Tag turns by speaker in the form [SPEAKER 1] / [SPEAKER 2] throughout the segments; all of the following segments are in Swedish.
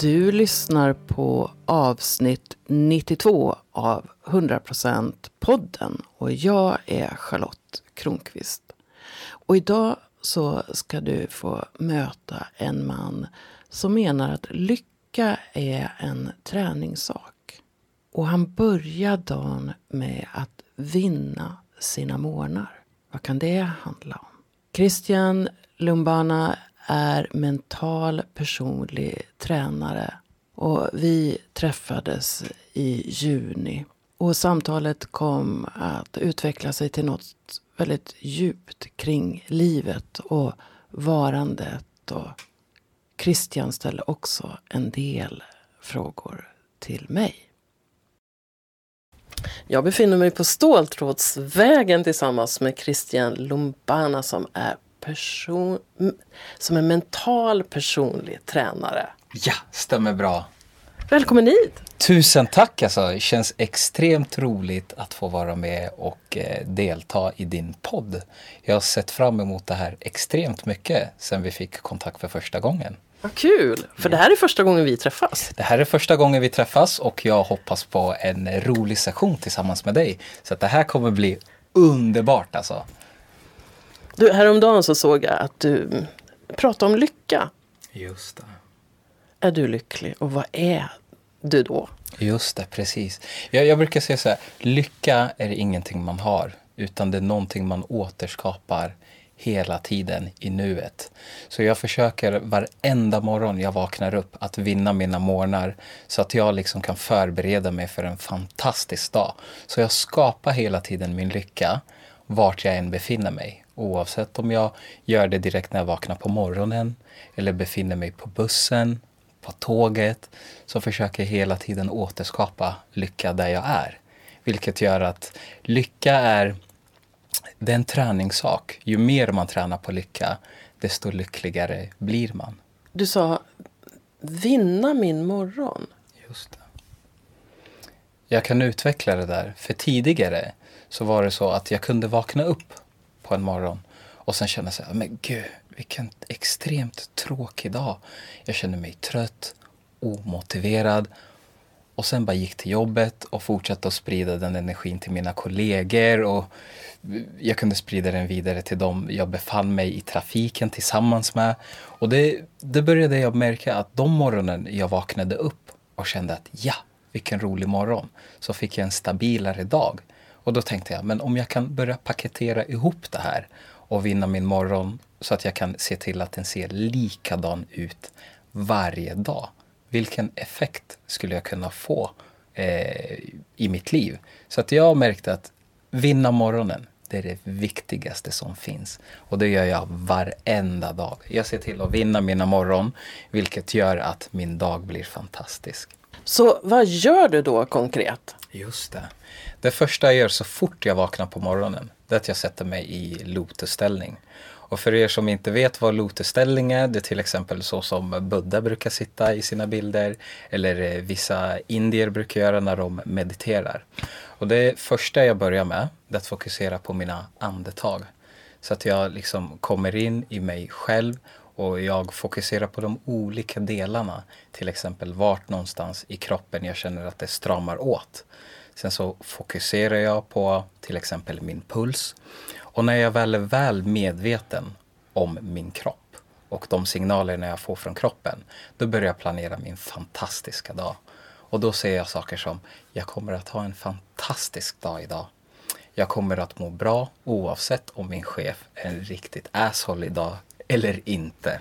[SPEAKER 1] Du lyssnar på avsnitt 92 av 100% podden och jag är Charlotte Kronqvist. Och idag så ska du få möta en man som menar att lycka är en träningssak. Och han börjar dagen med att vinna sina morgnar. Vad kan det handla om? Christian Lumbana är mental personlig tränare och vi träffades i juni. Och samtalet kom att utveckla sig till något väldigt djupt kring livet och varandet. Och Christian ställde också en del frågor till mig. Jag befinner mig på Ståltrådsvägen tillsammans med Christian Lombana som är person, som en mental personlig tränare.
[SPEAKER 2] Ja, stämmer bra.
[SPEAKER 1] Välkommen hit!
[SPEAKER 2] Tusen tack alltså. Det känns extremt roligt att få vara med och eh, delta i din podd. Jag har sett fram emot det här extremt mycket sedan vi fick kontakt för första gången.
[SPEAKER 1] Vad kul! För det här är första gången vi träffas.
[SPEAKER 2] Det här är första gången vi träffas och jag hoppas på en rolig session tillsammans med dig. Så att det här kommer bli underbart alltså.
[SPEAKER 1] Du, häromdagen så såg jag att du pratade om lycka.
[SPEAKER 2] Just det.
[SPEAKER 1] Är du lycklig och vad är du då?
[SPEAKER 2] Just det, precis. Jag, jag brukar säga så här, lycka är ingenting man har, utan det är någonting man återskapar hela tiden i nuet. Så jag försöker varenda morgon jag vaknar upp att vinna mina morgnar så att jag liksom kan förbereda mig för en fantastisk dag. Så jag skapar hela tiden min lycka vart jag än befinner mig. Oavsett om jag gör det direkt när jag vaknar på morgonen eller befinner mig på bussen, på tåget, så försöker jag hela tiden återskapa lycka där jag är. Vilket gör att lycka är, det är en träningssak. Ju mer man tränar på lycka, desto lyckligare blir man.
[SPEAKER 1] Du sa vinna min morgon.
[SPEAKER 2] Just det. Jag kan utveckla det där. För tidigare så var det så att jag kunde vakna upp på en morgon och sen känna så här, men gud, vilken extremt tråkig dag. Jag känner mig trött, omotiverad och sen bara gick till jobbet och fortsatte att sprida den energin till mina kollegor och jag kunde sprida den vidare till dem jag befann mig i trafiken tillsammans med. Och det, det började jag märka att de morgonen jag vaknade upp och kände att ja, vilken rolig morgon, så fick jag en stabilare dag. Och då tänkte jag, men om jag kan börja paketera ihop det här och vinna min morgon så att jag kan se till att den ser likadan ut varje dag. Vilken effekt skulle jag kunna få eh, i mitt liv? Så att jag märkte att vinna morgonen, det är det viktigaste som finns. Och det gör jag varenda dag. Jag ser till att vinna mina morgon, vilket gör att min dag blir fantastisk.
[SPEAKER 1] Så vad gör du då konkret?
[SPEAKER 2] Just det. Det första jag gör så fort jag vaknar på morgonen, det är att jag sätter mig i lotusställning. Och för er som inte vet vad lotusställning är, det är till exempel så som Buddha brukar sitta i sina bilder eller eh, vissa indier brukar göra när de mediterar. Och det första jag börjar med, det är att fokusera på mina andetag. Så att jag liksom kommer in i mig själv och jag fokuserar på de olika delarna. Till exempel vart någonstans i kroppen jag känner att det stramar åt. Sen så fokuserar jag på till exempel min puls. Och när jag väl är väl medveten om min kropp och de signalerna jag får från kroppen, då börjar jag planera min fantastiska dag. Och då ser jag saker som, jag kommer att ha en fantastisk dag idag. Jag kommer att må bra oavsett om min chef är en riktigt asshole idag eller inte.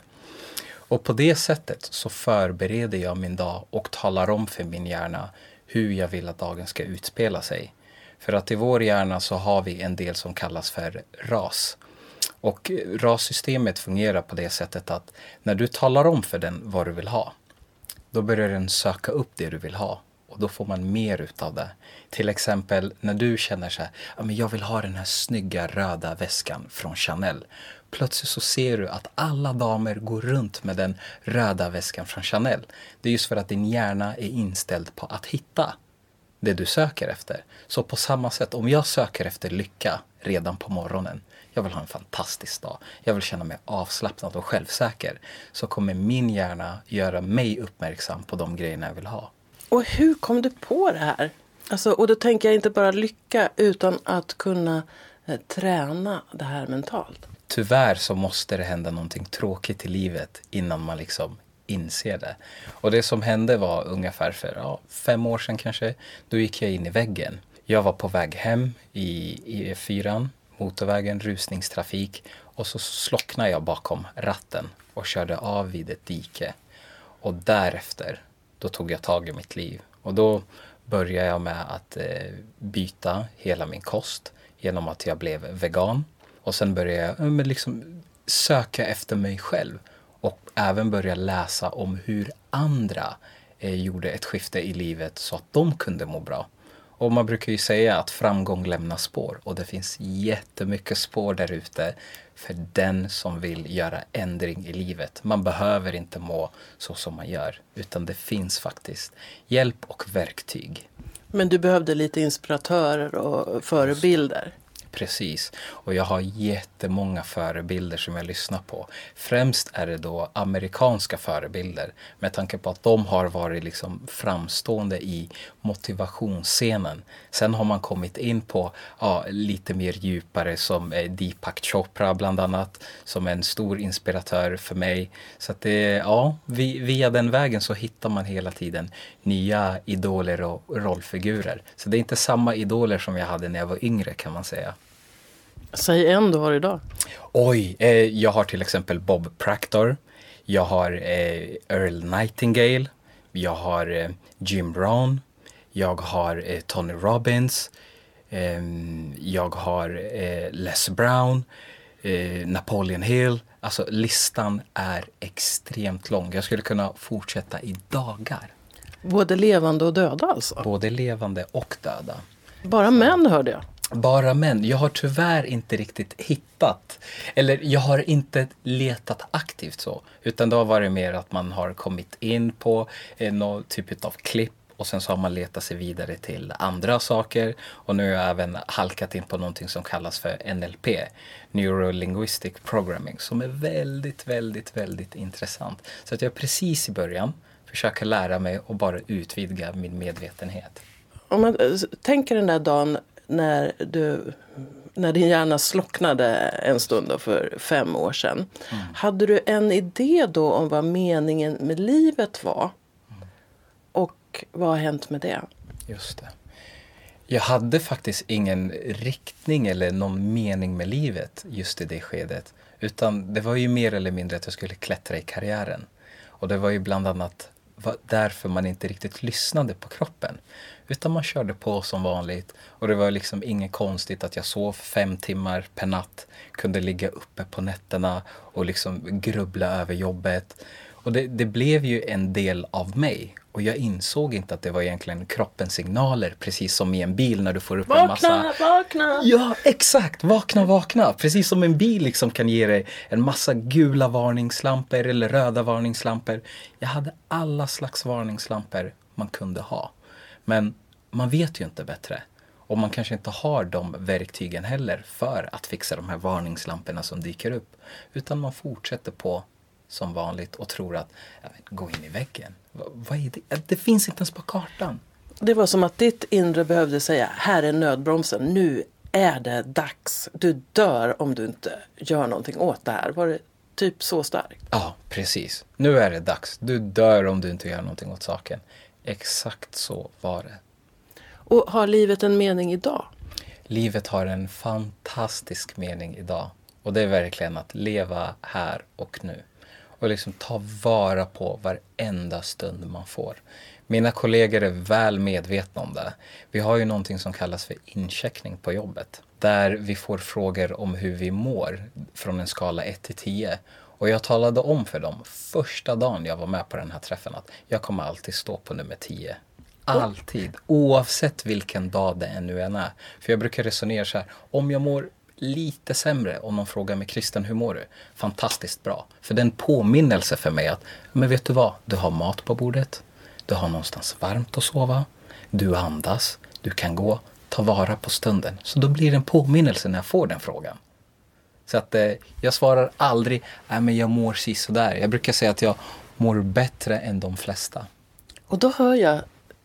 [SPEAKER 2] Och på det sättet så förbereder jag min dag och talar om för min hjärna hur jag vill att dagen ska utspela sig. För att i vår hjärna så har vi en del som kallas för RAS. Och RAS-systemet fungerar på det sättet att när du talar om för den vad du vill ha, då börjar den söka upp det du vill ha och då får man mer utav det. Till exempel när du känner så här, jag vill ha den här snygga röda väskan från Chanel. Plötsligt så ser du att alla damer går runt med den röda väskan från Chanel. Det är just för att din hjärna är inställd på att hitta det du söker efter. Så på samma sätt, om jag söker efter lycka redan på morgonen, jag vill ha en fantastisk dag, jag vill känna mig avslappnad och självsäker, så kommer min hjärna göra mig uppmärksam på de grejerna jag vill ha.
[SPEAKER 1] Och hur kom du på det här? Alltså, och då tänker jag inte bara lycka utan att kunna eh, träna det här mentalt.
[SPEAKER 2] Tyvärr så måste det hända någonting tråkigt i livet innan man liksom inser det. Och det som hände var ungefär för ja, fem år sedan kanske. Då gick jag in i väggen. Jag var på väg hem i, i E4, motorvägen, rusningstrafik och så slocknade jag bakom ratten och körde av vid ett dike. Och därefter, då tog jag tag i mitt liv. Och då började jag med att eh, byta hela min kost genom att jag blev vegan. Och sen började jag men liksom, söka efter mig själv och även börja läsa om hur andra eh, gjorde ett skifte i livet så att de kunde må bra. Och man brukar ju säga att framgång lämnar spår och det finns jättemycket spår där ute för den som vill göra ändring i livet. Man behöver inte må så som man gör utan det finns faktiskt hjälp och verktyg.
[SPEAKER 1] Men du behövde lite inspiratörer och förebilder?
[SPEAKER 2] Precis. Och jag har jättemånga förebilder som jag lyssnar på. Främst är det då amerikanska förebilder med tanke på att de har varit liksom framstående i motivationsscenen. Sen har man kommit in på ja, lite mer djupare som eh, Deepak Chopra bland annat som är en stor inspiratör för mig. Så att det, ja, via den vägen så hittar man hela tiden nya idoler och rollfigurer. Så det är inte samma idoler som jag hade när jag var yngre kan man säga.
[SPEAKER 1] Säg en du har idag.
[SPEAKER 2] Oj, eh, jag har till exempel Bob Proctor. Jag har eh, Earl Nightingale. Jag har eh, Jim Brown. Jag har eh, Tony Robbins. Ehm, jag har eh, Les Brown. Eh, Napoleon Hill. Alltså listan är extremt lång. Jag skulle kunna fortsätta i dagar.
[SPEAKER 1] Både levande och döda alltså?
[SPEAKER 2] Både levande och döda.
[SPEAKER 1] Bara män hörde jag.
[SPEAKER 2] Bara män. Jag har tyvärr inte riktigt hittat, eller jag har inte letat aktivt så, utan det har varit mer att man har kommit in på eh, någon typ av klipp. Och sen så har man letat sig vidare till andra saker. Och nu har jag även halkat in på någonting som kallas för NLP, Neuro Linguistic Programming, som är väldigt, väldigt, väldigt intressant. Så att jag precis i början. Försöker lära mig och bara utvidga min medvetenhet.
[SPEAKER 1] Om man eh, tänker den där dagen när, du, när din hjärna slocknade en stund för fem år sedan. Mm. Hade du en idé då om vad meningen med livet var? Mm. Och vad har hänt med det?
[SPEAKER 2] Just det. Jag hade faktiskt ingen riktning eller någon mening med livet just i det skedet. Utan det var ju mer eller mindre att jag skulle klättra i karriären. Och det var ju bland annat var därför man inte riktigt lyssnade på kroppen. Utan man körde på som vanligt. Och det var liksom inget konstigt att jag sov fem timmar per natt. Kunde ligga uppe på nätterna och liksom grubbla över jobbet. Och det, det blev ju en del av mig. Och jag insåg inte att det var egentligen kroppens signaler, precis som i en bil när du får upp
[SPEAKER 1] vakna,
[SPEAKER 2] en massa...
[SPEAKER 1] Vakna, vakna!
[SPEAKER 2] Ja, exakt! Vakna, vakna! Precis som en bil liksom kan ge dig en massa gula varningslampor eller röda varningslampor. Jag hade alla slags varningslampor man kunde ha. Men man vet ju inte bättre. Och man kanske inte har de verktygen heller för att fixa de här varningslamporna som dyker upp. Utan man fortsätter på som vanligt och tror att vet, gå in i väggen. Vad, vad är det? Det finns inte ens på kartan.
[SPEAKER 1] Det var som att ditt inre behövde säga här är nödbromsen. Nu är det dags. Du dör om du inte gör någonting åt det här. Var det typ så starkt?
[SPEAKER 2] Ja, precis. Nu är det dags. Du dör om du inte gör någonting åt saken. Exakt så var det.
[SPEAKER 1] Och har livet en mening idag?
[SPEAKER 2] Livet har en fantastisk mening idag. Och det är verkligen att leva här och nu. Och liksom ta vara på varenda stund man får. Mina kollegor är väl medvetna om det. Vi har ju någonting som kallas för incheckning på jobbet. Där vi får frågor om hur vi mår från en skala 1 till 10. Och jag talade om för dem första dagen jag var med på den här träffen att jag kommer alltid stå på nummer 10. Alltid. Oavsett vilken dag det ännu än är. För jag brukar resonera så här. Om jag mår lite sämre om någon frågar mig Kristen, hur mår du? Fantastiskt bra. För det är en påminnelse för mig att, men vet du vad? Du har mat på bordet. Du har någonstans varmt att sova. Du andas, du kan gå, ta vara på stunden. Så då blir det en påminnelse när jag får den frågan. Så att eh, jag svarar aldrig, nej men jag mår si sådär. Jag brukar säga att jag mår bättre än de flesta.
[SPEAKER 1] Och då hör jag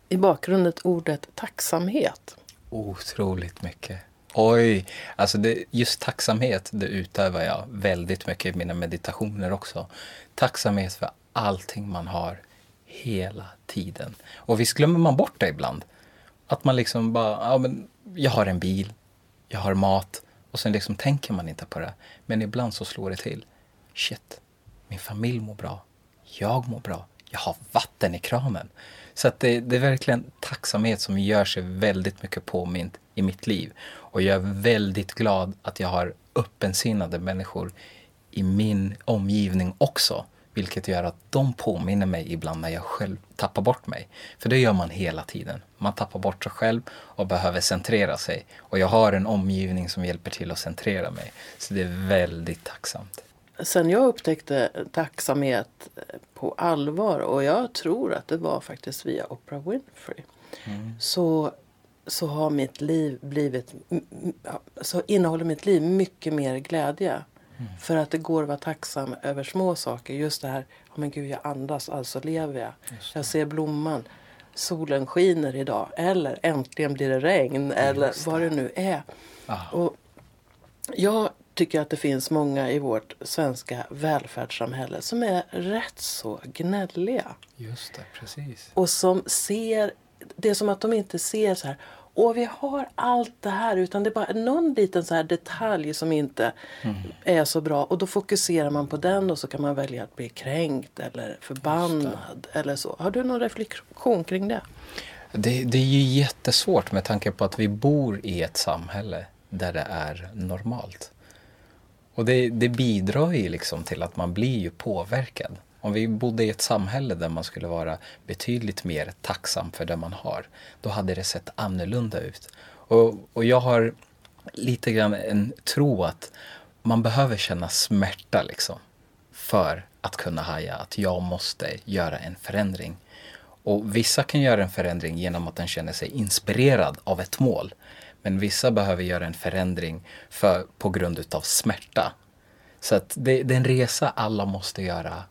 [SPEAKER 1] i bakgrunden ordet tacksamhet.
[SPEAKER 2] Otroligt mycket. Oj, alltså det, just tacksamhet det utövar jag väldigt mycket i mina meditationer också. Tacksamhet för allting man har hela tiden. Och visst glömmer man bort det ibland. Att man liksom bara, ja men jag har en bil, jag har mat och sen liksom tänker man inte på det. Men ibland så slår det till. Shit, min familj mår bra, jag mår bra, jag har vatten i kranen. Så att det, det, är verkligen tacksamhet som gör sig väldigt mycket påmint i mitt liv. Och jag är väldigt glad att jag har öppensinnade människor i min omgivning också. Vilket gör att de påminner mig ibland när jag själv tappar bort mig. För det gör man hela tiden. Man tappar bort sig själv och behöver centrera sig. Och jag har en omgivning som hjälper till att centrera mig. Så det är väldigt tacksamt.
[SPEAKER 1] Sen jag upptäckte tacksamhet på allvar och jag tror att det var faktiskt via Oprah Winfrey. Mm. Så, så har mitt liv blivit, så innehåller mitt liv mycket mer glädje. Mm. För att det går att vara tacksam över små saker. Just det här, oh men gud jag andas, alltså lever jag. Jag ser blomman. Solen skiner idag. Eller äntligen blir det regn. Ja, eller vad det nu är. Ah. Och jag tycker att det finns många i vårt svenska välfärdssamhälle som är rätt så gnälliga.
[SPEAKER 2] Just det, precis.
[SPEAKER 1] Och som ser, det är som att de inte ser så här, och vi har allt det här utan det är bara någon liten så här detalj som inte mm. är så bra. Och då fokuserar man på den och så kan man välja att bli kränkt eller förbannad eller så. Har du någon reflektion kring det?
[SPEAKER 2] det? Det är ju jättesvårt med tanke på att vi bor i ett samhälle där det är normalt. Och det, det bidrar ju liksom till att man blir ju påverkad. Om vi bodde i ett samhälle där man skulle vara betydligt mer tacksam för det man har, då hade det sett annorlunda ut. Och, och jag har lite grann en tro att man behöver känna smärta liksom för att kunna haja att jag måste göra en förändring. Och vissa kan göra en förändring genom att den känner sig inspirerad av ett mål. Men vissa behöver göra en förändring för, på grund utav smärta. Så att det, det är en resa alla måste göra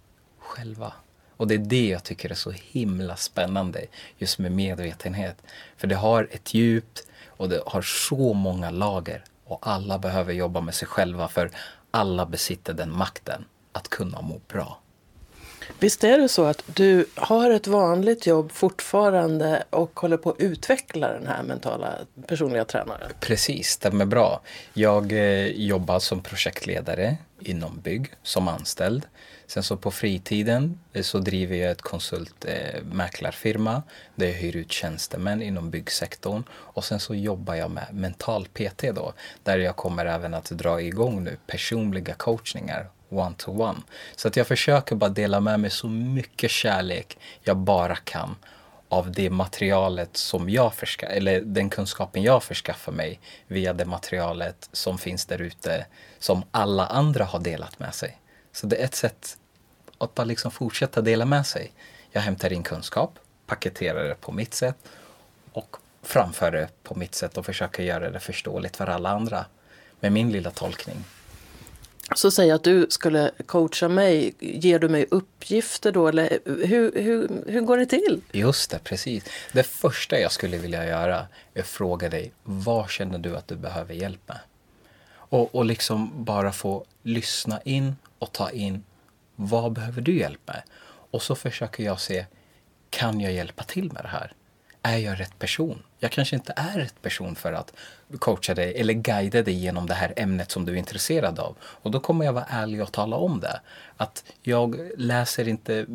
[SPEAKER 2] själva. Och det är det jag tycker är så himla spännande just med medvetenhet. För det har ett djup och det har så många lager och alla behöver jobba med sig själva för alla besitter den makten att kunna må bra.
[SPEAKER 1] Visst är det så att du har ett vanligt jobb fortfarande och håller på att utveckla den här mentala personliga tränaren?
[SPEAKER 2] Precis, stämmer bra. Jag eh, jobbar som projektledare inom bygg som anställd. Sen så på fritiden eh, så driver jag ett konsultmäklarfirma eh, där jag hyr ut tjänstemän inom byggsektorn. Och sen så jobbar jag med mental PT då, där jag kommer även att dra igång nu personliga coachningar one-to-one. Så att jag försöker bara dela med mig så mycket kärlek jag bara kan av det materialet som jag förska... eller den kunskapen jag förskaffar mig via det materialet som finns där ute som alla andra har delat med sig. Så det är ett sätt att bara liksom fortsätta dela med sig. Jag hämtar in kunskap, paketerar det på mitt sätt och framför det på mitt sätt och försöker göra det förståeligt för alla andra med min lilla tolkning.
[SPEAKER 1] Så säg att du skulle coacha mig, ger du mig uppgifter då eller hur, hur, hur går det till?
[SPEAKER 2] Just det, precis. Det första jag skulle vilja göra är att fråga dig, vad känner du att du behöver hjälp med? Och, och liksom bara få lyssna in och ta in, vad behöver du hjälp med? Och så försöker jag se, kan jag hjälpa till med det här? är jag rätt person? Jag kanske inte är rätt person för att coacha dig eller guida dig genom det här ämnet som du är intresserad av. Och då kommer jag vara ärlig och tala om det. Att jag läser inte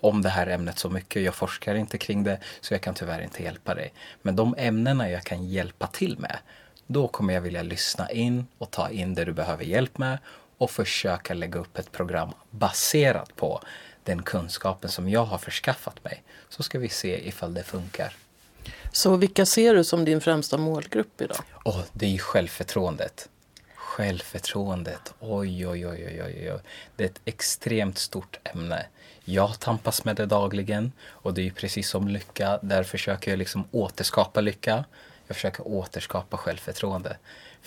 [SPEAKER 2] om det här ämnet så mycket, jag forskar inte kring det, så jag kan tyvärr inte hjälpa dig. Men de ämnena jag kan hjälpa till med, då kommer jag vilja lyssna in och ta in det du behöver hjälp med och försöka lägga upp ett program baserat på den kunskapen som jag har förskaffat mig. Så ska vi se ifall det funkar.
[SPEAKER 1] Så vilka ser du som din främsta målgrupp idag?
[SPEAKER 2] Oh, det är ju självförtroendet. Självförtroendet, oj, oj, oj, oj, oj, oj. Det är ett extremt stort ämne. Jag tampas med det dagligen och det är precis som lycka. Där försöker jag liksom återskapa lycka. Jag försöker återskapa självförtroende.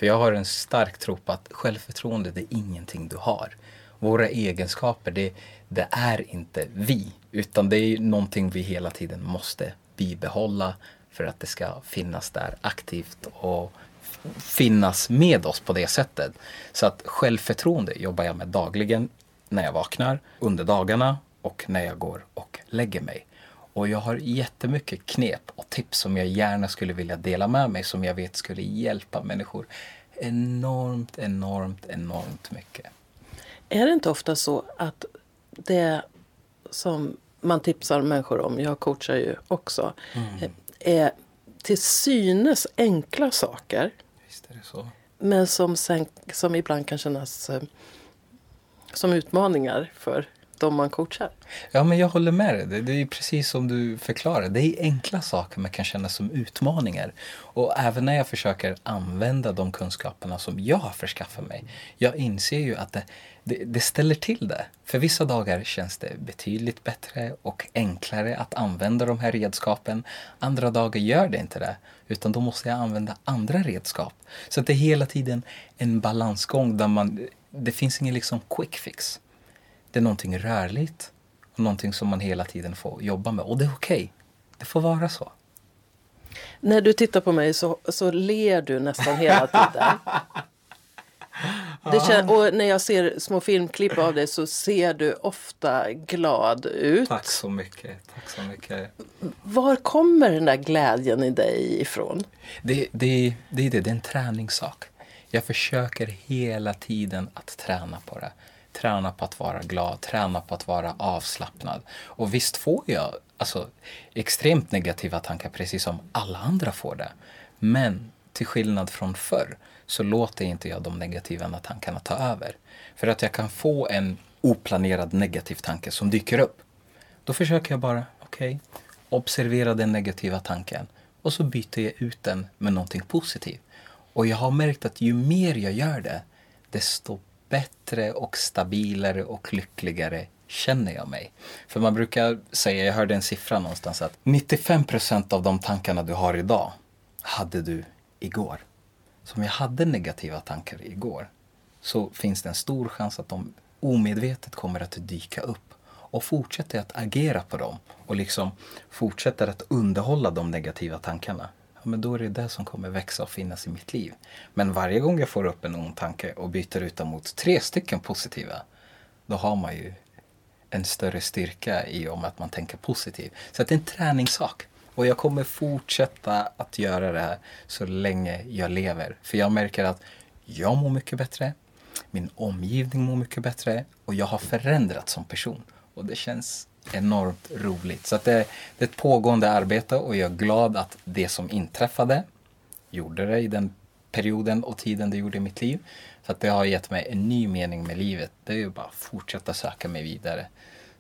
[SPEAKER 2] För jag har en stark tro på att självförtroende, det är ingenting du har. Våra egenskaper, det, det är inte vi. Utan det är någonting vi hela tiden måste bibehålla för att det ska finnas där aktivt och finnas med oss på det sättet. Så att självförtroende jobbar jag med dagligen när jag vaknar, under dagarna och när jag går och lägger mig. Och jag har jättemycket knep och tips som jag gärna skulle vilja dela med mig som jag vet skulle hjälpa människor enormt, enormt, enormt mycket.
[SPEAKER 1] Är det inte ofta så att det som man tipsar människor om, jag coachar ju också, mm. är till synes enkla saker. Men som, sen, som ibland kan kännas eh, som utmaningar för de man coachar.
[SPEAKER 2] Ja, men jag håller med dig. Det, det är precis som du förklarar. Det är enkla saker man kan känna som utmaningar. Och även när jag försöker använda de kunskaperna som jag har förskaffat mig. Jag inser ju att det, det, det ställer till det. För vissa dagar känns det betydligt bättre och enklare att använda de här redskapen. Andra dagar gör det inte det. Utan då måste jag använda andra redskap. Så det är hela tiden en balansgång där man det finns ingen liksom quick fix. Det är någonting rörligt och någonting som man hela tiden får jobba med. Och det är okej. Okay. Det får vara så.
[SPEAKER 1] När du tittar på mig så, så ler du nästan hela tiden. Känns, och när jag ser små filmklipp av dig så ser du ofta glad ut.
[SPEAKER 2] Tack så mycket. Tack så mycket.
[SPEAKER 1] Var kommer den där glädjen i dig ifrån?
[SPEAKER 2] Det, det, det, det, det är en träningssak. Jag försöker hela tiden att träna på det. Träna på att vara glad, träna på att vara avslappnad. Och visst får jag alltså, extremt negativa tankar precis som alla andra får det. Men till skillnad från förr så låter inte jag de negativa tankarna ta över. För att jag kan få en oplanerad negativ tanke som dyker upp. Då försöker jag bara, okej, okay, observera den negativa tanken och så byter jag ut den med någonting positivt. Och jag har märkt att ju mer jag gör det, desto bättre och stabilare och lyckligare känner jag mig. För man brukar säga, jag hörde en siffra någonstans att 95 procent av de tankarna du har idag hade du igår. Så om jag hade negativa tankar igår så finns det en stor chans att de omedvetet kommer att dyka upp. Och fortsätter jag att agera på dem och liksom fortsätter att underhålla de negativa tankarna ja, men då är det det som kommer växa och finnas i mitt liv. Men varje gång jag får upp en ond tanke och byter ut den mot tre stycken positiva, då har man ju en större styrka i om att man tänker positivt. Så det är en träningssak. Och jag kommer fortsätta att göra det här så länge jag lever. För jag märker att jag mår mycket bättre, min omgivning mår mycket bättre och jag har förändrats som person. Och det känns enormt roligt. Så det, det, är ett pågående arbete och jag är glad att det som inträffade gjorde det i den perioden och tiden det gjorde i mitt liv. Så att det har gett mig en ny mening med livet. Det är ju bara att fortsätta söka mig vidare.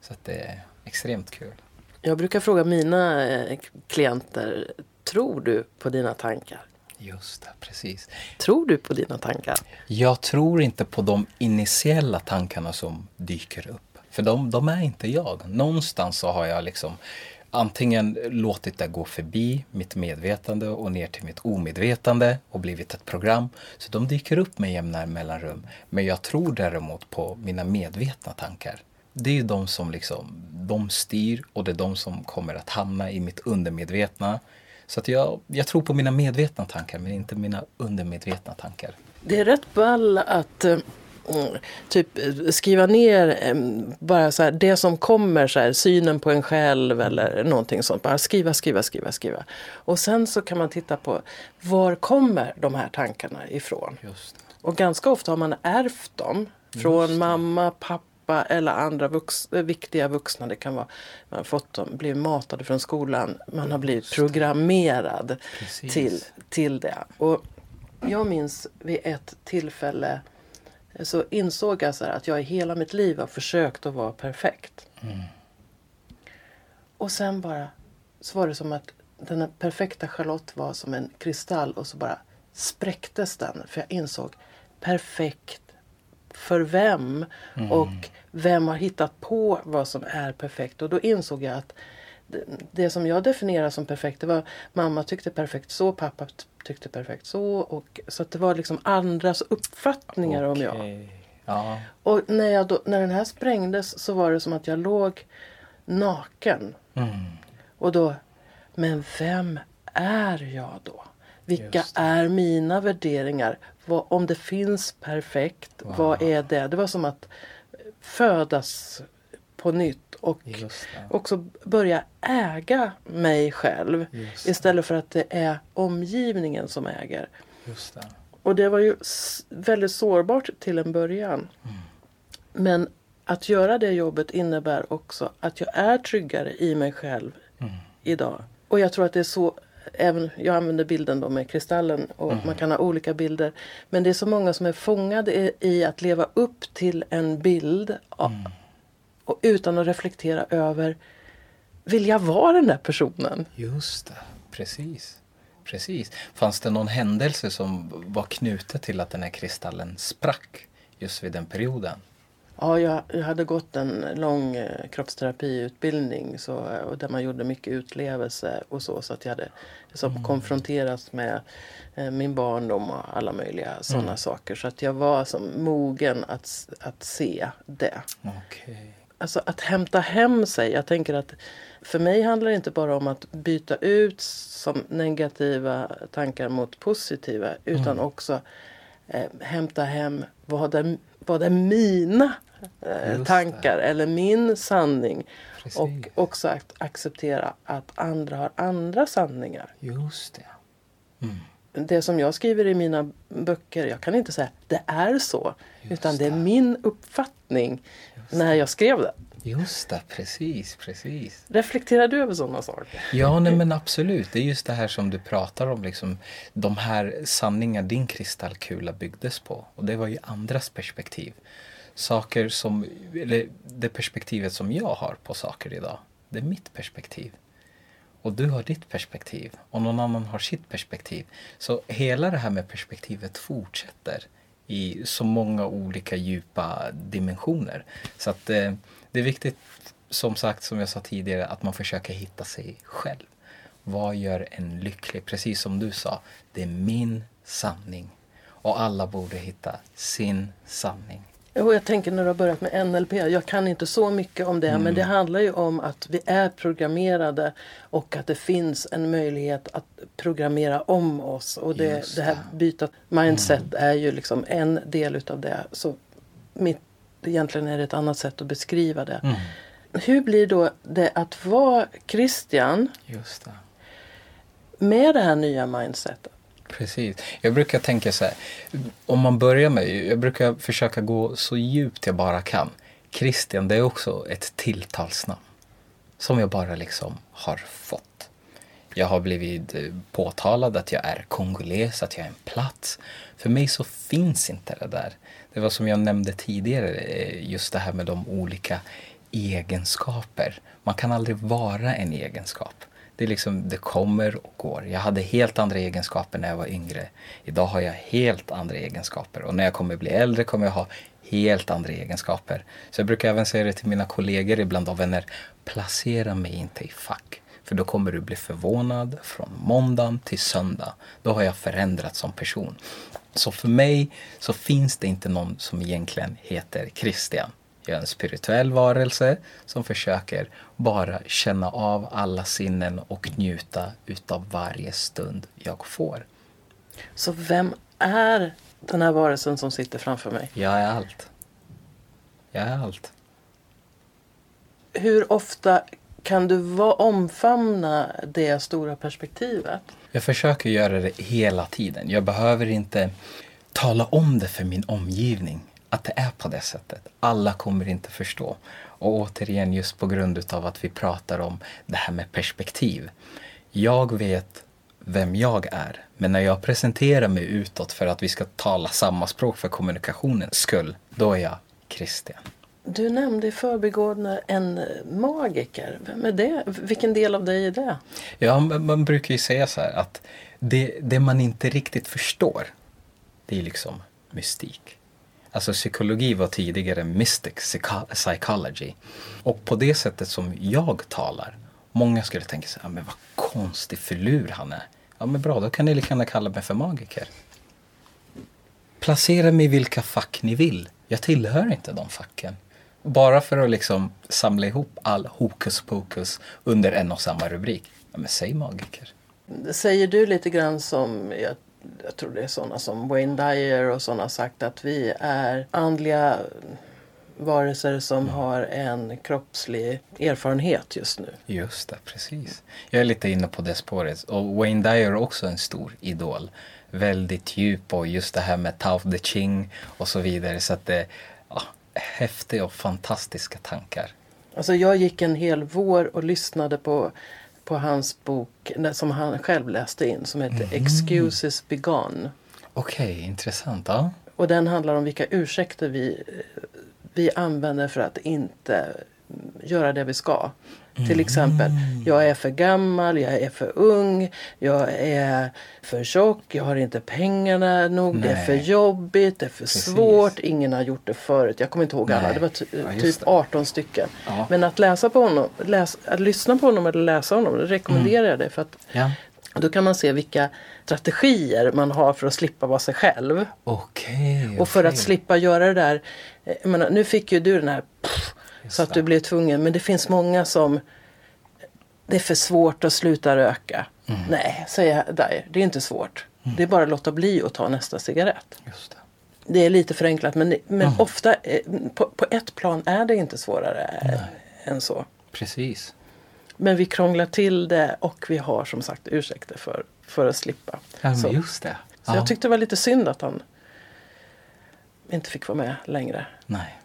[SPEAKER 2] Så att det är extremt kul.
[SPEAKER 1] Jag brukar fråga mina eh, klienter, tror du på dina tankar?
[SPEAKER 2] Just det, precis.
[SPEAKER 1] Tror du på dina tankar?
[SPEAKER 2] Jag tror inte på de initiella tankarna som dyker upp. För de, de är inte jag. Någonstans så har jag liksom antingen låtit det gå förbi mitt medvetande och ner till mitt omedvetande och blivit ett program. Så de dyker upp med jämna mellanrum. Men jag tror däremot på mina medvetna tankar. Det är ju de som liksom, de styr och det är de som kommer att hamna i mitt undermedvetna. Så att jag, jag tror på mina medvetna tankar men inte mina undermedvetna tankar.
[SPEAKER 1] Det är rätt ball att eh, typ skriva ner bara så här, det som kommer, så här, synen på en själv eller någonting sånt. Bara skriva, skriva, skriva, skriva. Och sen så kan man titta på var kommer de här tankarna ifrån? Och ganska ofta har man ärvt dem från mamma, pappa eller andra vux, viktiga vuxna. Det kan vara man har fått dem, blivit matade från skolan. Man har blivit programmerad till, till det. Och jag minns vid ett tillfälle så insåg jag så att jag i hela mitt liv har försökt att vara perfekt. Mm. Och sen bara så var det som att den perfekta Charlotte var som en kristall och så bara spräcktes den. För jag insåg perfekt för vem?
[SPEAKER 2] Mm.
[SPEAKER 1] Och vem har hittat på vad som är perfekt? Och då insåg jag att det, som jag definierar som perfekt, det var mamma tyckte perfekt så, pappa tyckte perfekt så. Och, så det var liksom andras uppfattningar om jag.
[SPEAKER 2] Ja.
[SPEAKER 1] Och när, jag då, när den här sprängdes så var det som att jag låg naken.
[SPEAKER 2] Mm.
[SPEAKER 1] Och då, men vem är jag då? Vilka är mina värderingar? Vad, om det finns perfekt, vad är det? Det var som att födas på nytt och också börja äga mig själv istället för att det är omgivningen som äger.
[SPEAKER 2] Det.
[SPEAKER 1] Och det var ju väldigt sårbart till en början. Men att göra det jobbet innebär också att jag är tryggare i mig själv idag. Och jag tror att det är så, även, jag använder bilden då med kristallen och man kan ha olika bilder. Men det är så många som är fångade i, i att leva upp till en bild av, och utan att reflektera över vill jag vara den där personen?
[SPEAKER 2] Just det, precis. Precis. Fanns det någon händelse som var knutet till att den här kristallen sprack just vid den perioden?
[SPEAKER 1] Ja, jag, jag hade gått en lång eh, kroppsterapiutbildning så, och där man gjorde mycket utlevelse och så. Så att jag hade liksom konfronterats med eh, min barndom och alla möjliga sådana saker. Så att jag var som mogen att, att se det.
[SPEAKER 2] Okej.
[SPEAKER 1] Alltså att hämta hem sig. Jag tänker att för mig handlar det inte bara om att byta ut som negativa tankar mot positiva. Utan också eh, hämta hem vad är, vad är mina eh, tankar eller min sanning.
[SPEAKER 2] Precis.
[SPEAKER 1] Och också att acceptera att andra har andra sanningar.
[SPEAKER 2] Just det. Mm.
[SPEAKER 1] Det som jag skriver i mina böcker, jag kan inte säga det är så.
[SPEAKER 2] Just
[SPEAKER 1] utan det är min uppfattning när jag skrev det.
[SPEAKER 2] Just det, precis, precis.
[SPEAKER 1] Reflekterar du över sådana saker?
[SPEAKER 2] Ja, nej, men absolut. Det är just det här som du pratar om, liksom, de här sanningar din kristallkula byggdes på. Och det var ju andras perspektiv. Saker som, eller det perspektivet som jag har på saker idag, det är mitt perspektiv. Och du har ditt perspektiv och någon annan har sitt perspektiv. Så hela det här med perspektivet fortsätter i så många olika djupa dimensioner. Så att eh, det är viktigt, som sagt, som jag sa tidigare, att man försöker hitta sig själv. Vad gör en lycklig? Precis som du sa, det är min sanning. Och alla borde hitta sin sanning.
[SPEAKER 1] Jo, jag tänker när du har börjat med NLP, jag kan inte så mycket om det,
[SPEAKER 2] Mm.
[SPEAKER 1] men det handlar ju om att vi är programmerade och att det finns en möjlighet att programmera om oss. Och det, det här
[SPEAKER 2] det. Mm.
[SPEAKER 1] byta mindset är ju liksom en del utav det. Så mitt, egentligen är det ett annat sätt att beskriva det.
[SPEAKER 2] Mm.
[SPEAKER 1] Hur blir då det att vara Christian
[SPEAKER 2] Just det.
[SPEAKER 1] med det här nya mindsetet?
[SPEAKER 2] Precis. Jag brukar tänka så här. Om man börjar med, jag brukar försöka gå så djupt jag bara kan. Christian, det är också ett tilltalsnamn. Som jag bara liksom har fått. Jag har blivit eh, påtalad att jag är kongoles, att jag är en plats. För mig så finns inte det där. Det var som jag nämnde tidigare, eh, just det här med de olika egenskaper. Man kan aldrig vara en egenskap. Det, är liksom, det kommer och går. Jag hade helt andra egenskaper när jag var yngre. Idag har jag helt andra egenskaper. Och när jag kommer bli äldre kommer jag ha helt andra egenskaper. Så jag brukar även säga det till mina kollegor ibland och vänner. Placera mig inte i fack. För då kommer du bli förvånad från måndag till söndag. Då har jag förändrats som person. Så för mig så finns det inte någon som egentligen heter Christian. Jag är en spirituell varelse som försöker bara känna av alla sinnen och njuta utav varje stund jag får.
[SPEAKER 1] Så vem är den här varelsen som sitter framför mig?
[SPEAKER 2] Jag är allt. Jag är allt.
[SPEAKER 1] Hur ofta kan du omfamna det stora perspektivet?
[SPEAKER 2] Jag försöker göra det hela tiden. Jag behöver inte tala om det för min omgivning. Att det är på det sättet. Alla kommer inte förstå. Och återigen just på grund utav att vi pratar om det här med perspektiv. Jag vet vem jag är. Men när jag presenterar mig utåt för att vi ska tala samma språk för kommunikationens skull. Då är jag Christian.
[SPEAKER 1] Du nämnde i förbigående en magiker. Vem är det? Vilken del av dig är det?
[SPEAKER 2] Ja, man brukar ju säga så här att det, det man inte riktigt förstår, det är liksom mystik. Alltså psykologi var tidigare mystic psychology. Och på det sättet som jag talar, många skulle tänka sig, ja, ah, men vad konstig filur han är. Ja men bra, då kan ni lika gärna kalla mig för magiker. Placera mig i vilka fack ni vill. Jag tillhör inte de facken. Bara för att liksom samla ihop all hokus pokus under en och samma rubrik. Ja, men säg magiker.
[SPEAKER 1] Säger du lite grann som, jag, jag tror det är sådana som Wayne Dyer och sådana sagt att vi är andliga varelser som mm. har en kroppslig erfarenhet just nu.
[SPEAKER 2] Just det, precis. Jag är lite inne på det spåret. Och Wayne Dyer är också en stor idol. Väldigt djup och just det här med Tao the Ching och så vidare. Så att det, ja, häftiga och fantastiska tankar.
[SPEAKER 1] Alltså jag gick en hel vår och lyssnade på, på hans bok som han själv läste in som heter mm. Excuses Begone.
[SPEAKER 2] Okej, okay, intressant. Ja.
[SPEAKER 1] Och den handlar om vilka ursäkter vi, vi använder för att inte göra det vi ska. Mm. Till exempel, jag är för gammal, jag är för ung, jag är för tjock, jag har inte pengarna nog, Nej. det är för jobbigt, det är för Precis. svårt, ingen har gjort det förut. Jag kommer inte ihåg alla, det var ty ja, typ 18 stycken. Ja. Men att läsa på honom, läs, att lyssna på honom eller läsa honom, det rekommenderar jag mm. dig. För att ja. Då kan man se vilka strategier man har för att slippa vara sig själv.
[SPEAKER 2] Okay,
[SPEAKER 1] och för att slippa göra det där. Menar, nu fick ju du den här pff, så att du blev tvungen. Men det finns många som det är för svårt att sluta röka. Mm. Nej, säger jag det är inte svårt. Mm. Det är bara att låta bli att ta nästa cigarett. Just det. det är lite förenklat men, men mm. ofta eh, på, på, ett plan är det inte svårare Nej. än så.
[SPEAKER 2] Precis.
[SPEAKER 1] Men vi krånglar till det och vi har som sagt ursäkter för, för att slippa.
[SPEAKER 2] Ja, så. just det.
[SPEAKER 1] Så jag tyckte det var lite synd att han inte fick vara med längre.
[SPEAKER 2] Nej.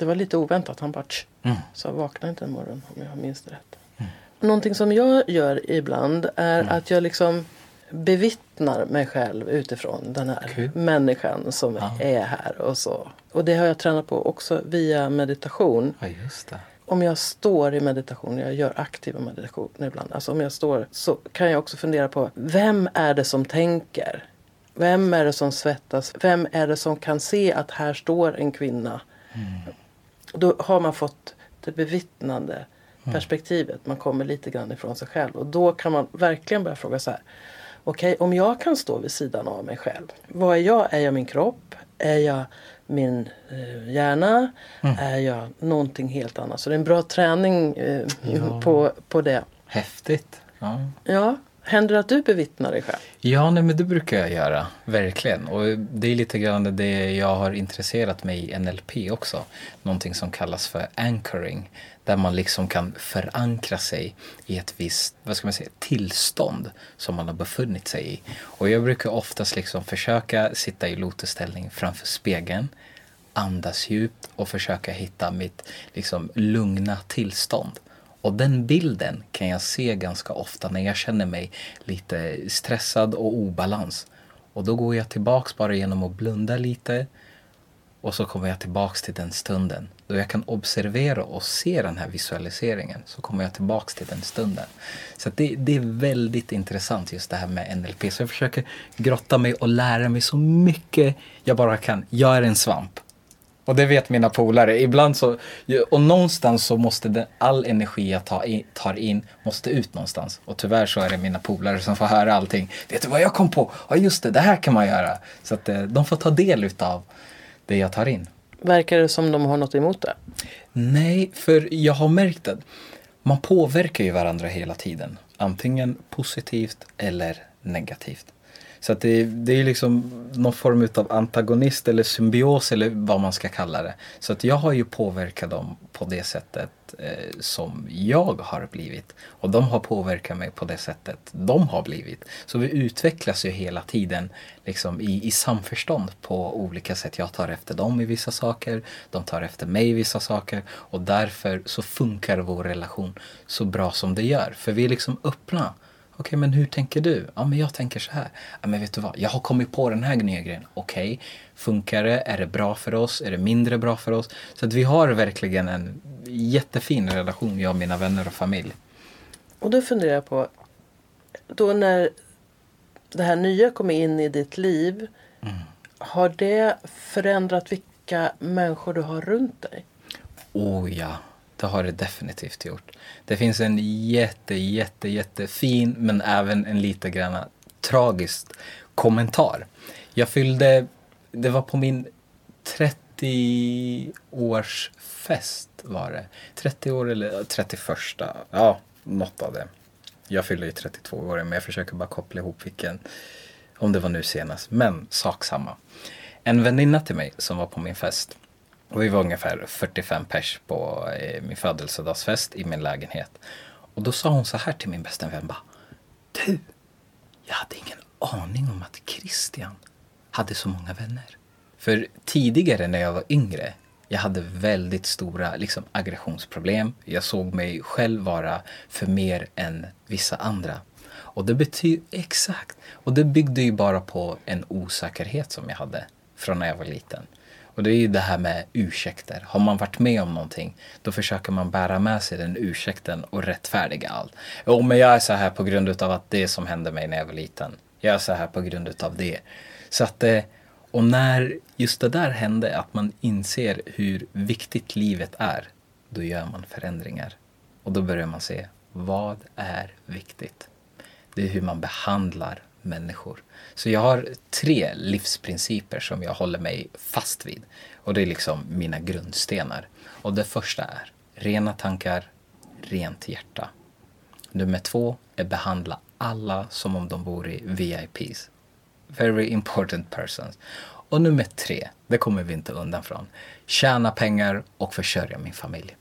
[SPEAKER 1] Det var lite oväntat. Han bara mm. Så vaknade inte en morgon om jag minns det rätt. Mm. Någonting som jag gör ibland är mm. att jag liksom bevittnar mig själv utifrån den här Kul. människan som ja. är här och så. Och det har jag tränat på också via meditation.
[SPEAKER 2] Ja.
[SPEAKER 1] Om jag står i meditation, jag gör aktiva meditationer ibland. Alltså om jag står så kan jag också fundera på vem är det som tänker? Vem är det som svettas? Vem är det som kan se att här står en kvinna? Mm. Då har man fått det bevittnande mm. perspektivet. Man kommer lite grann ifrån sig själv. Och då kan man verkligen börja fråga så här. Okej, okay, om jag kan stå vid sidan av mig själv. Vad är jag? Är jag min kropp? Är jag min eh, hjärna? Mm. Är jag någonting helt annat? Så det är en bra träning eh, ja. på, på det.
[SPEAKER 2] Häftigt.
[SPEAKER 1] Ja. ja. Händer det att du bevittnar dig själv?
[SPEAKER 2] Ja, nej, men det brukar jag göra. Verkligen. Och det är lite grann det jag har intresserat mig i NLP också. Någonting som kallas för anchoring. Där man liksom kan förankra sig i ett visst, vad ska man säga, tillstånd som man har befunnit sig i. Och jag brukar oftast liksom försöka sitta i lotusställning framför spegeln andas djupt och försöka hitta mitt liksom, lugna tillstånd. Och den bilden kan jag se ganska ofta när jag känner mig lite stressad och obalans. Och då går jag tillbaks bara genom att blunda lite och så kommer jag tillbaks till den stunden. Då jag kan observera och se den här visualiseringen så kommer jag tillbaks till den stunden. Så det, det, är väldigt intressant just det här med NLP. Så jag försöker grotta mig och lära mig så mycket jag bara kan. Jag är en svamp. Och det vet mina polare. Ibland så, och någonstans så måste det, all energi jag tar in, tar in måste ut någonstans. Och tyvärr så är det mina polare som får höra allting. Vet du vad jag kom på? Ja just det, det här kan man göra. Så att eh, de får ta del utav det jag tar in.
[SPEAKER 1] Verkar det som de har något emot det?
[SPEAKER 2] Nej, för jag har märkt att man påverkar ju varandra hela tiden. Antingen positivt eller negativt. Så att det, det är liksom någon form av antagonist eller symbios eller vad man ska kalla det. Så att jag har ju påverkat dem på det sättet eh, som jag har blivit. Och de har påverkat mig på det sättet de har blivit. Så vi utvecklas ju hela tiden liksom i, i samförstånd på olika sätt. Jag tar efter dem i vissa saker, de tar efter mig i vissa saker. Och därför så funkar vår relation så bra som det gör. För vi är liksom öppna Okej, men hur tänker du? Ja, men jag tänker så här. Ja, men vet du vad? Jag har kommit på den här nya grejen. Okej, funkar det? Är det bra för oss? Är det mindre bra för oss? Så att vi har verkligen en jättefin relation, jag och mina vänner och familj.
[SPEAKER 1] Och då funderar jag på, då när det här nya kommer in i ditt liv. Mm. Har det förändrat vilka människor du har runt dig?
[SPEAKER 2] Oh ja, det har det definitivt gjort. Det finns en jätte, jätte, jättefin men även en lite grann tragisk kommentar. Jag fyllde, det var på min 30-årsfest var det. 30 år eller 31, ja något av det. Jag fyller ju 32 år men jag försöker bara koppla ihop vilken, om det var nu senast. Men sak samma. En väninna till mig som var på min fest och vi var ungefär 45 pers på eh, min födelsedagsfest i min lägenhet. Och då sa hon så här till min bästa vän. Bara, du, jag hade ingen aning om att Christian hade så många vänner. För tidigare när jag var yngre, jag hade väldigt stora liksom, aggressionsproblem. Jag såg mig själv vara för mer än vissa andra. Och det betyder, exakt, och det byggde ju bara på en osäkerhet som jag hade från när jag var liten. Och det är ju det här med ursäkter. Har man varit med om någonting, då försöker man bära med sig den ursäkten och rättfärdiga allt. Jo, men jag är så här på grund av att det som hände mig när jag var liten. Jag är så här på grund av det. Så att, eh, och när just det där hände, att man inser hur viktigt livet är, då gör man förändringar. Och då börjar man se, vad är viktigt? Det är hur man behandlar människor. Så jag har tre livsprinciper som jag håller mig fast vid. Och det är liksom mina grundstenar. Och det första är rena tankar, rent hjärta. Nummer två är behandla alla som om de vore VIPs. Very important persons. Och nummer tre, det kommer vi inte undan från. Tjäna pengar och försörja min familj.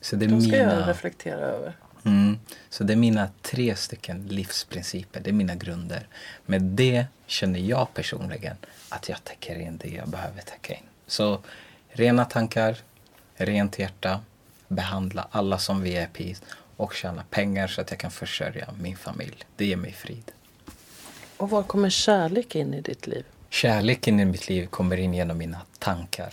[SPEAKER 1] Så det är De ska mina... jag reflektera över.
[SPEAKER 2] Mm. Så det är mina tre stycken livsprinciper, det är mina grunder. Med det känner jag personligen att jag täcker in det jag behöver täcka in. Så rena tankar, rent hjärta, behandla alla som VIPs och tjäna pengar så att jag kan försörja min familj. Det ger mig frid.
[SPEAKER 1] Och var kommer kärlek in i ditt liv?
[SPEAKER 2] Kärleken i mitt liv kommer in genom mina tankar.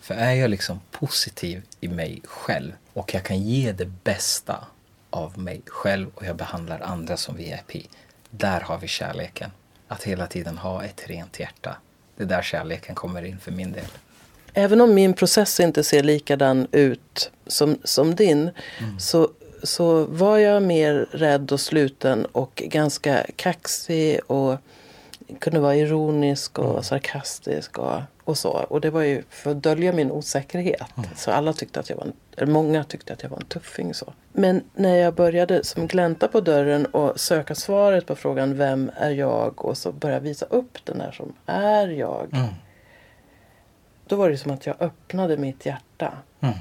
[SPEAKER 2] För är jag liksom positiv i mig själv och jag kan ge det bästa av mig själv och jag behandlar andra som VIP. Där har vi kärleken. Att hela tiden ha ett rent hjärta. Det är där kärleken kommer in för min del.
[SPEAKER 1] Även om min process inte ser likadan ut som, som din mm. så, så var jag mer rädd och sluten och ganska kaxig och kunde vara ironisk och mm. sarkastisk och, och så. Och det var ju för att dölja min osäkerhet. Mm. Så alla tyckte att jag var en, eller många tyckte att jag var en tuffing. Så. Men när jag började som glänta på dörren och söka svaret på frågan Vem är jag? Och så börja visa upp den där som är jag. Mm. Då var det som att jag öppnade mitt hjärta. Mm.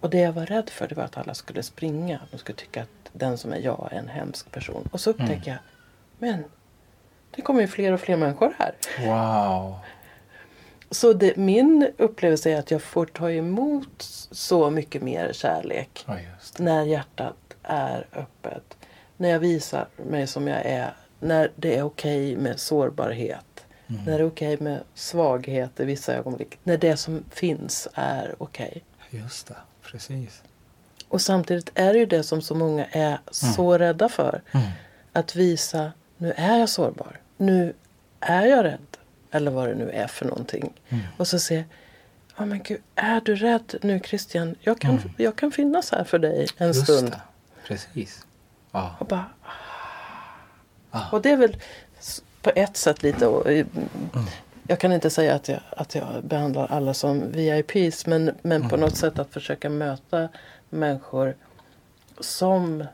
[SPEAKER 1] Och det jag var rädd för det var att alla skulle springa. De skulle tycka att den som är jag är en hemsk person. Och så upptäckte mm. jag Men det kommer ju fler och fler människor här.
[SPEAKER 2] Wow.
[SPEAKER 1] Så det, min upplevelse är att jag får ta emot så mycket mer kärlek.
[SPEAKER 2] Ja,
[SPEAKER 1] när hjärtat är öppet. När jag visar mig som jag är. När det är okej okay med sårbarhet. Mm. När det är okej okay med svaghet i vissa ögonblick. När det som finns är okej.
[SPEAKER 2] Okay. Just det, precis.
[SPEAKER 1] Och samtidigt är det ju det som så många är mm. så rädda för. Mm. Att visa nu är jag sårbar. Nu är jag rädd. Eller vad det nu är för någonting. Mm. Och så se, ja oh men gud, är du rädd nu Christian? Jag kan, mm. jag kan finnas här för dig en Just stund. Det.
[SPEAKER 2] Precis.
[SPEAKER 1] Ah. Och bara, ah. Och det är väl på ett sätt lite och, mm. Jag kan inte säga att jag, att jag behandlar alla som VIPs men, men på mm. något sätt att försöka möta människor som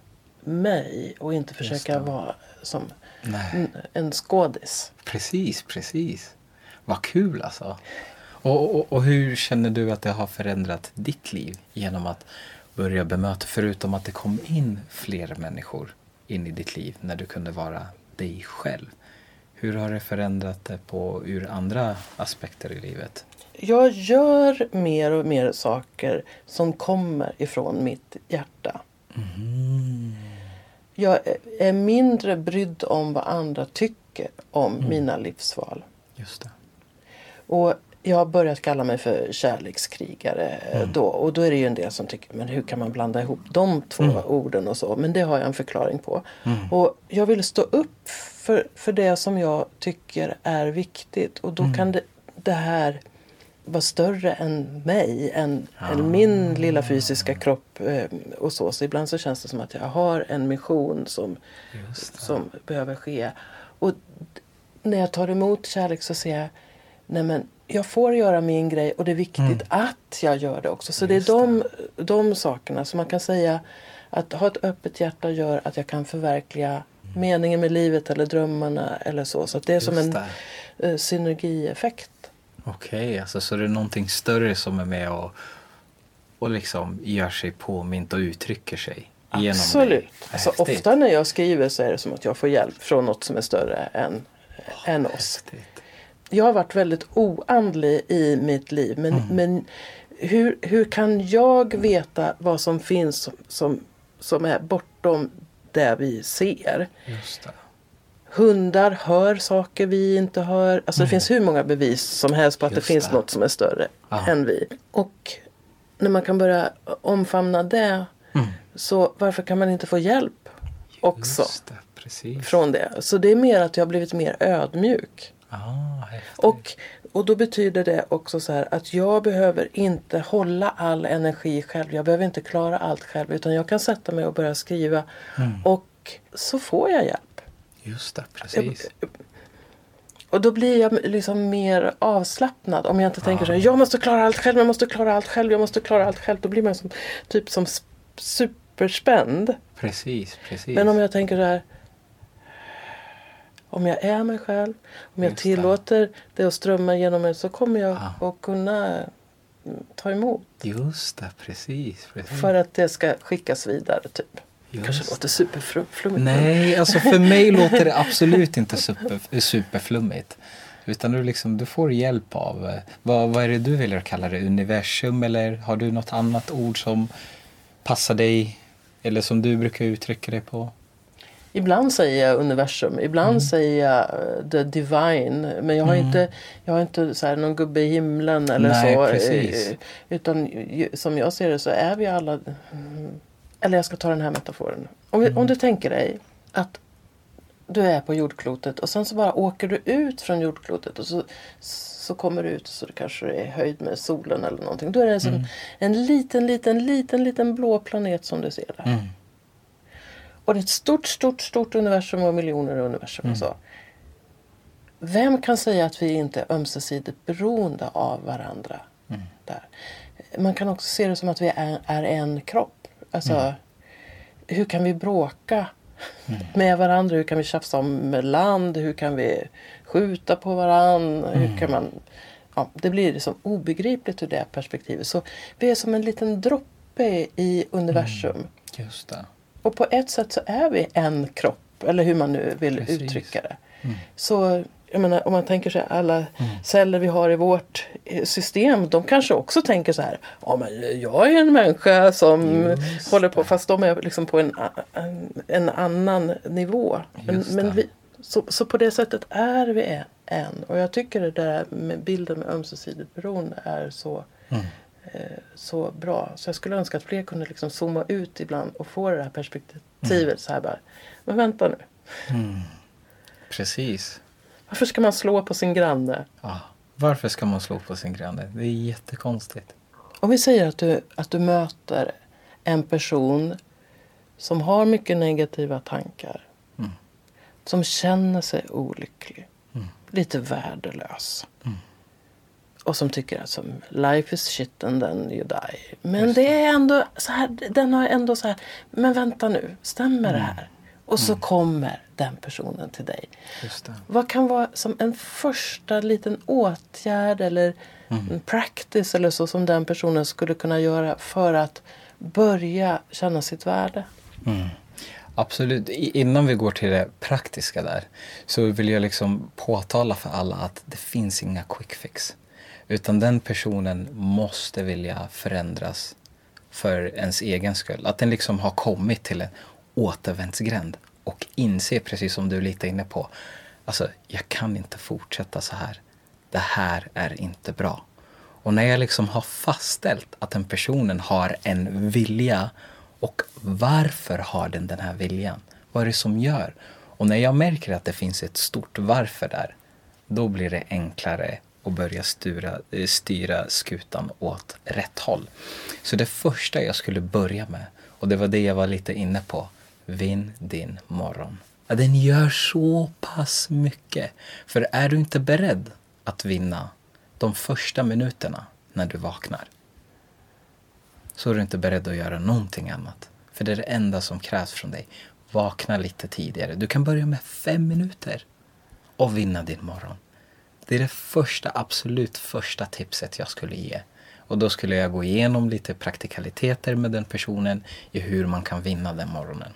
[SPEAKER 1] mig och inte försöka vara som Nej. en skådis.
[SPEAKER 2] Precis, precis. Vad kul alltså. Och, och, och, hur känner du att det har förändrat ditt liv genom att börja bemöta, förutom att det kom in fler människor in i ditt liv när du kunde vara dig själv. Hur har det förändrat det på ur andra aspekter i livet?
[SPEAKER 1] Jag gör mer och mer saker som kommer ifrån mitt hjärta. Mm jag är mindre brydd om vad andra tycker om mm. mina livsval.
[SPEAKER 2] Just det.
[SPEAKER 1] Och jag har börjat kalla mig för kärlekskrigare mm. då. Och då är det ju en del som tycker, men hur kan man blanda ihop de två mm. orden och så. Men det har jag en förklaring på. Mm. Och jag vill stå upp för, för det som jag tycker är viktigt. Och då mm. kan det, det här var större än mig, än, än min lilla fysiska kropp. Eh, och så. så ibland så känns det som att jag har en mission som, som behöver ske. Och när jag tar emot kärlek så ser jag, nej men jag får göra min grej och det är viktigt mm. att jag gör det också. Så Just det är de, de sakerna som man kan säga att ha ett öppet hjärta gör att jag kan förverkliga mm. meningen med livet eller drömmarna eller så. Så det är Just som en uh, synergieffekt.
[SPEAKER 2] Okej, okay, alltså, så det är någonting större som är med och, och liksom gör sig påmint och uttrycker sig.
[SPEAKER 1] Absolut. Alltså, ofta när jag skriver så är det som att jag får hjälp från något som är större än, oh, än oss. Häftigt. Jag har varit väldigt oandlig i mitt liv. Men, mm. men hur, hur kan jag veta vad som finns som, som, som är bortom det vi ser?
[SPEAKER 2] Just det.
[SPEAKER 1] Hundar hör saker vi inte hör. Alltså mm. det finns hur många bevis som helst på att Just det finns det. något som är större Aha. än vi. Och när man kan börja omfamna det. Mm. Så varför kan man inte få hjälp också?
[SPEAKER 2] Det,
[SPEAKER 1] från det. Så det är mer att jag har blivit mer ödmjuk.
[SPEAKER 2] Ah,
[SPEAKER 1] och, och då betyder det också så här att jag behöver inte hålla all energi själv. Jag behöver inte klara allt själv. Utan jag kan sätta mig och börja skriva. Mm. Och så får jag hjälp.
[SPEAKER 2] Just det, precis.
[SPEAKER 1] Och då blir jag liksom mer avslappnad. Om jag inte tänker så här, jag måste klara allt själv, jag måste klara allt själv, jag måste klara allt själv. Då blir man som, typ som superspänd.
[SPEAKER 2] Precis, precis.
[SPEAKER 1] Men om jag tänker så här, om jag är mig själv, om jag Just tillåter det. det att strömma genom mig så kommer jag ah. att kunna ta emot.
[SPEAKER 2] Just det, precis, precis.
[SPEAKER 1] För att det ska skickas vidare typ. Det kanske låter superflummigt.
[SPEAKER 2] Nej, alltså för mig låter det absolut inte super, superflummigt. Utan du, liksom, du får hjälp av, eh, vad, vad är det du vill kalla det, universum eller har du något annat ord som passar dig? Eller som du brukar uttrycka det på?
[SPEAKER 1] Ibland säger jag universum, ibland mm. säger jag uh, the divine. Men jag har mm. inte, jag har inte så här, någon gubbe i himlen eller
[SPEAKER 2] Nej,
[SPEAKER 1] så.
[SPEAKER 2] Precis.
[SPEAKER 1] Utan som jag ser det så är vi alla eller jag ska ta den här metaforen. Om, mm. om du tänker dig att du är på jordklotet och sen så bara åker du ut från jordklotet och så, så kommer du ut så det kanske är höjd med solen eller någonting. Då är det mm. en liten, liten, liten, liten blå planet som du ser där.
[SPEAKER 2] Mm.
[SPEAKER 1] Och det är ett stort, stort, stort universum och miljoner universum mm. och så. Vem kan säga att vi inte är ömsesidigt beroende av varandra?
[SPEAKER 2] Mm.
[SPEAKER 1] där? Man kan också se det som att vi är, är en kropp. Alltså, mm. hur kan vi bråka mm. med varandra? Hur kan vi tjafsa om land? Hur kan vi skjuta på varandra? Mm. Hur kan man... Ja, det blir liksom obegripligt ur det perspektivet. Så vi är som en liten droppe i universum. Mm.
[SPEAKER 2] Just det.
[SPEAKER 1] Och på ett sätt så är vi en kropp, eller hur man nu vill Precis. uttrycka det.
[SPEAKER 2] Mm.
[SPEAKER 1] Så jag menar, om man tänker sig alla mm. celler vi har i vårt eh, system. De kanske också tänker så här. Ja men jag är en människa som Just håller på. Fast de är liksom på en, en annan nivå. Men, men vi, så, så på det sättet är vi en. Och jag tycker det där med bilden med ömsesidigt beroende är så,
[SPEAKER 2] mm.
[SPEAKER 1] eh, så bra. Så jag skulle önska att fler kunde liksom zooma ut ibland och få det här perspektivet. Mm. Så här bara. Men vänta nu.
[SPEAKER 2] Mm. Precis.
[SPEAKER 1] Varför ska man slå på sin granne?
[SPEAKER 2] Ja, varför ska man slå på sin granne? Det är jättekonstigt.
[SPEAKER 1] Om vi säger att du, att du möter en person som har mycket negativa tankar.
[SPEAKER 2] Mm.
[SPEAKER 1] Som känner sig olycklig.
[SPEAKER 2] Mm.
[SPEAKER 1] Lite värdelös.
[SPEAKER 2] Mm.
[SPEAKER 1] Och som tycker att som, life is shit and then you die. Men det är ändå så här, den har ändå så här, men vänta nu, stämmer det mm. här? Och så mm. kommer den personen till dig. Vad kan vara som en första liten åtgärd eller mm. en practice eller så som den personen skulle kunna göra för att börja känna sitt värde?
[SPEAKER 2] Mm. Absolut. Innan vi går till det praktiska där så vill jag liksom påtala för alla att det finns inga quick fix. Utan den personen måste vilja förändras för ens egen skull. Att den liksom har kommit till en återvändsgränd och inse, precis som du är lite inne på, alltså jag kan inte fortsätta så här. Det här är inte bra. Och när jag liksom har fastställt att den personen har en vilja och varför har den den här viljan? Vad är det som gör? Och när jag märker att det finns ett stort varför där, då blir det enklare att börja styra, eh, styra skutan åt rätt håll. Så det första jag skulle börja med, och det var det jag var lite inne på, vinn din morgon. Ja, den gör så pass mycket. För är du inte beredd att vinna de första minuterna när du vaknar så är du inte beredd att göra någonting annat. För det är det enda som krävs från dig. Vakna lite tidigare. Du kan börja med fem minuter och vinna din morgon. Det är det första, absolut första tipset jag skulle ge. Och då skulle jag gå igenom lite praktikaliteter med den personen i hur man kan vinna den morgonen.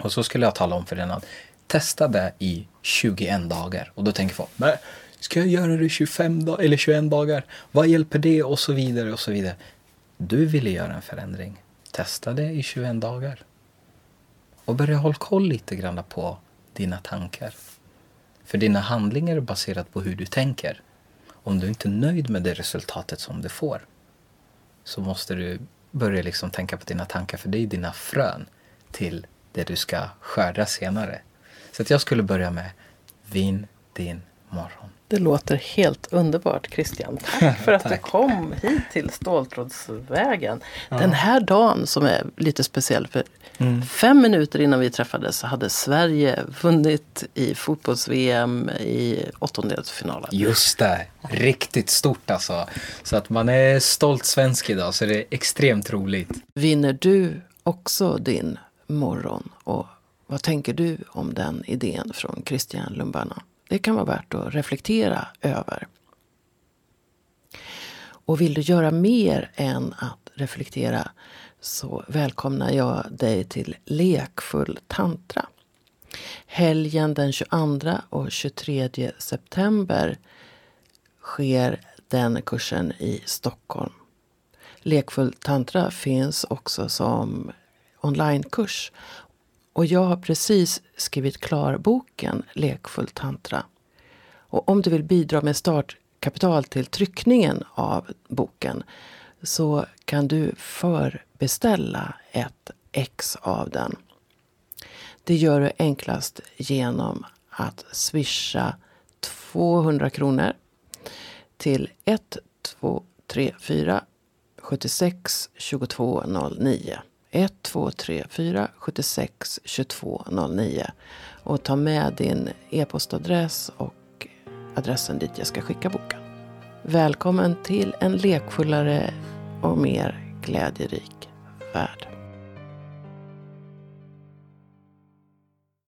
[SPEAKER 2] Och så skulle jag tala om för den att testa det i 21 dagar. Och då tänker folk, men ska jag göra det i 25 dagar eller 21 dagar? Vad hjälper det? Och så vidare och så vidare. Du ville göra en förändring. Testa det i 21 dagar. Och börja hålla koll lite grann på dina tankar. För dina handlingar är baserat på hur du tänker. Om du inte är nöjd med det resultatet som du får så måste du börja liksom tänka på dina tankar för det är dina frön till det du ska skörda senare. Så att jag skulle börja med Vinn din morgon.
[SPEAKER 1] Det låter helt underbart Christian. Tack för att du kom hit till Ståltrådsvägen. Ja. Den här dagen som är lite speciell. För mm. Fem minuter innan vi träffades så hade Sverige vunnit i fotbolls-VM i åttondelsfinalen.
[SPEAKER 2] Just det, riktigt stort alltså. Så att man är stolt svensk idag så det är extremt roligt.
[SPEAKER 1] Vinner du också din morgon och vad tänker du om den idén från Christian Lumbana? Det kan vara värt att reflektera över. Och vill du göra mer än att reflektera så välkomnar jag dig till Lekfull tantra. Helgen den 22 och 23 september sker den kursen i Stockholm. Lekfull tantra finns också som onlinekurs och jag har precis skrivit klar boken Lekfull tantra. Och om du vill bidra med startkapital till tryckningen av boken så kan du förbeställa ett ex av den. Det gör du enklast genom att swisha 200 kronor till 1234 76 2209. 1234 76 22 09 och ta med din e-postadress och adressen dit jag ska skicka boken. Välkommen till en lekfullare och mer glädjerik värld.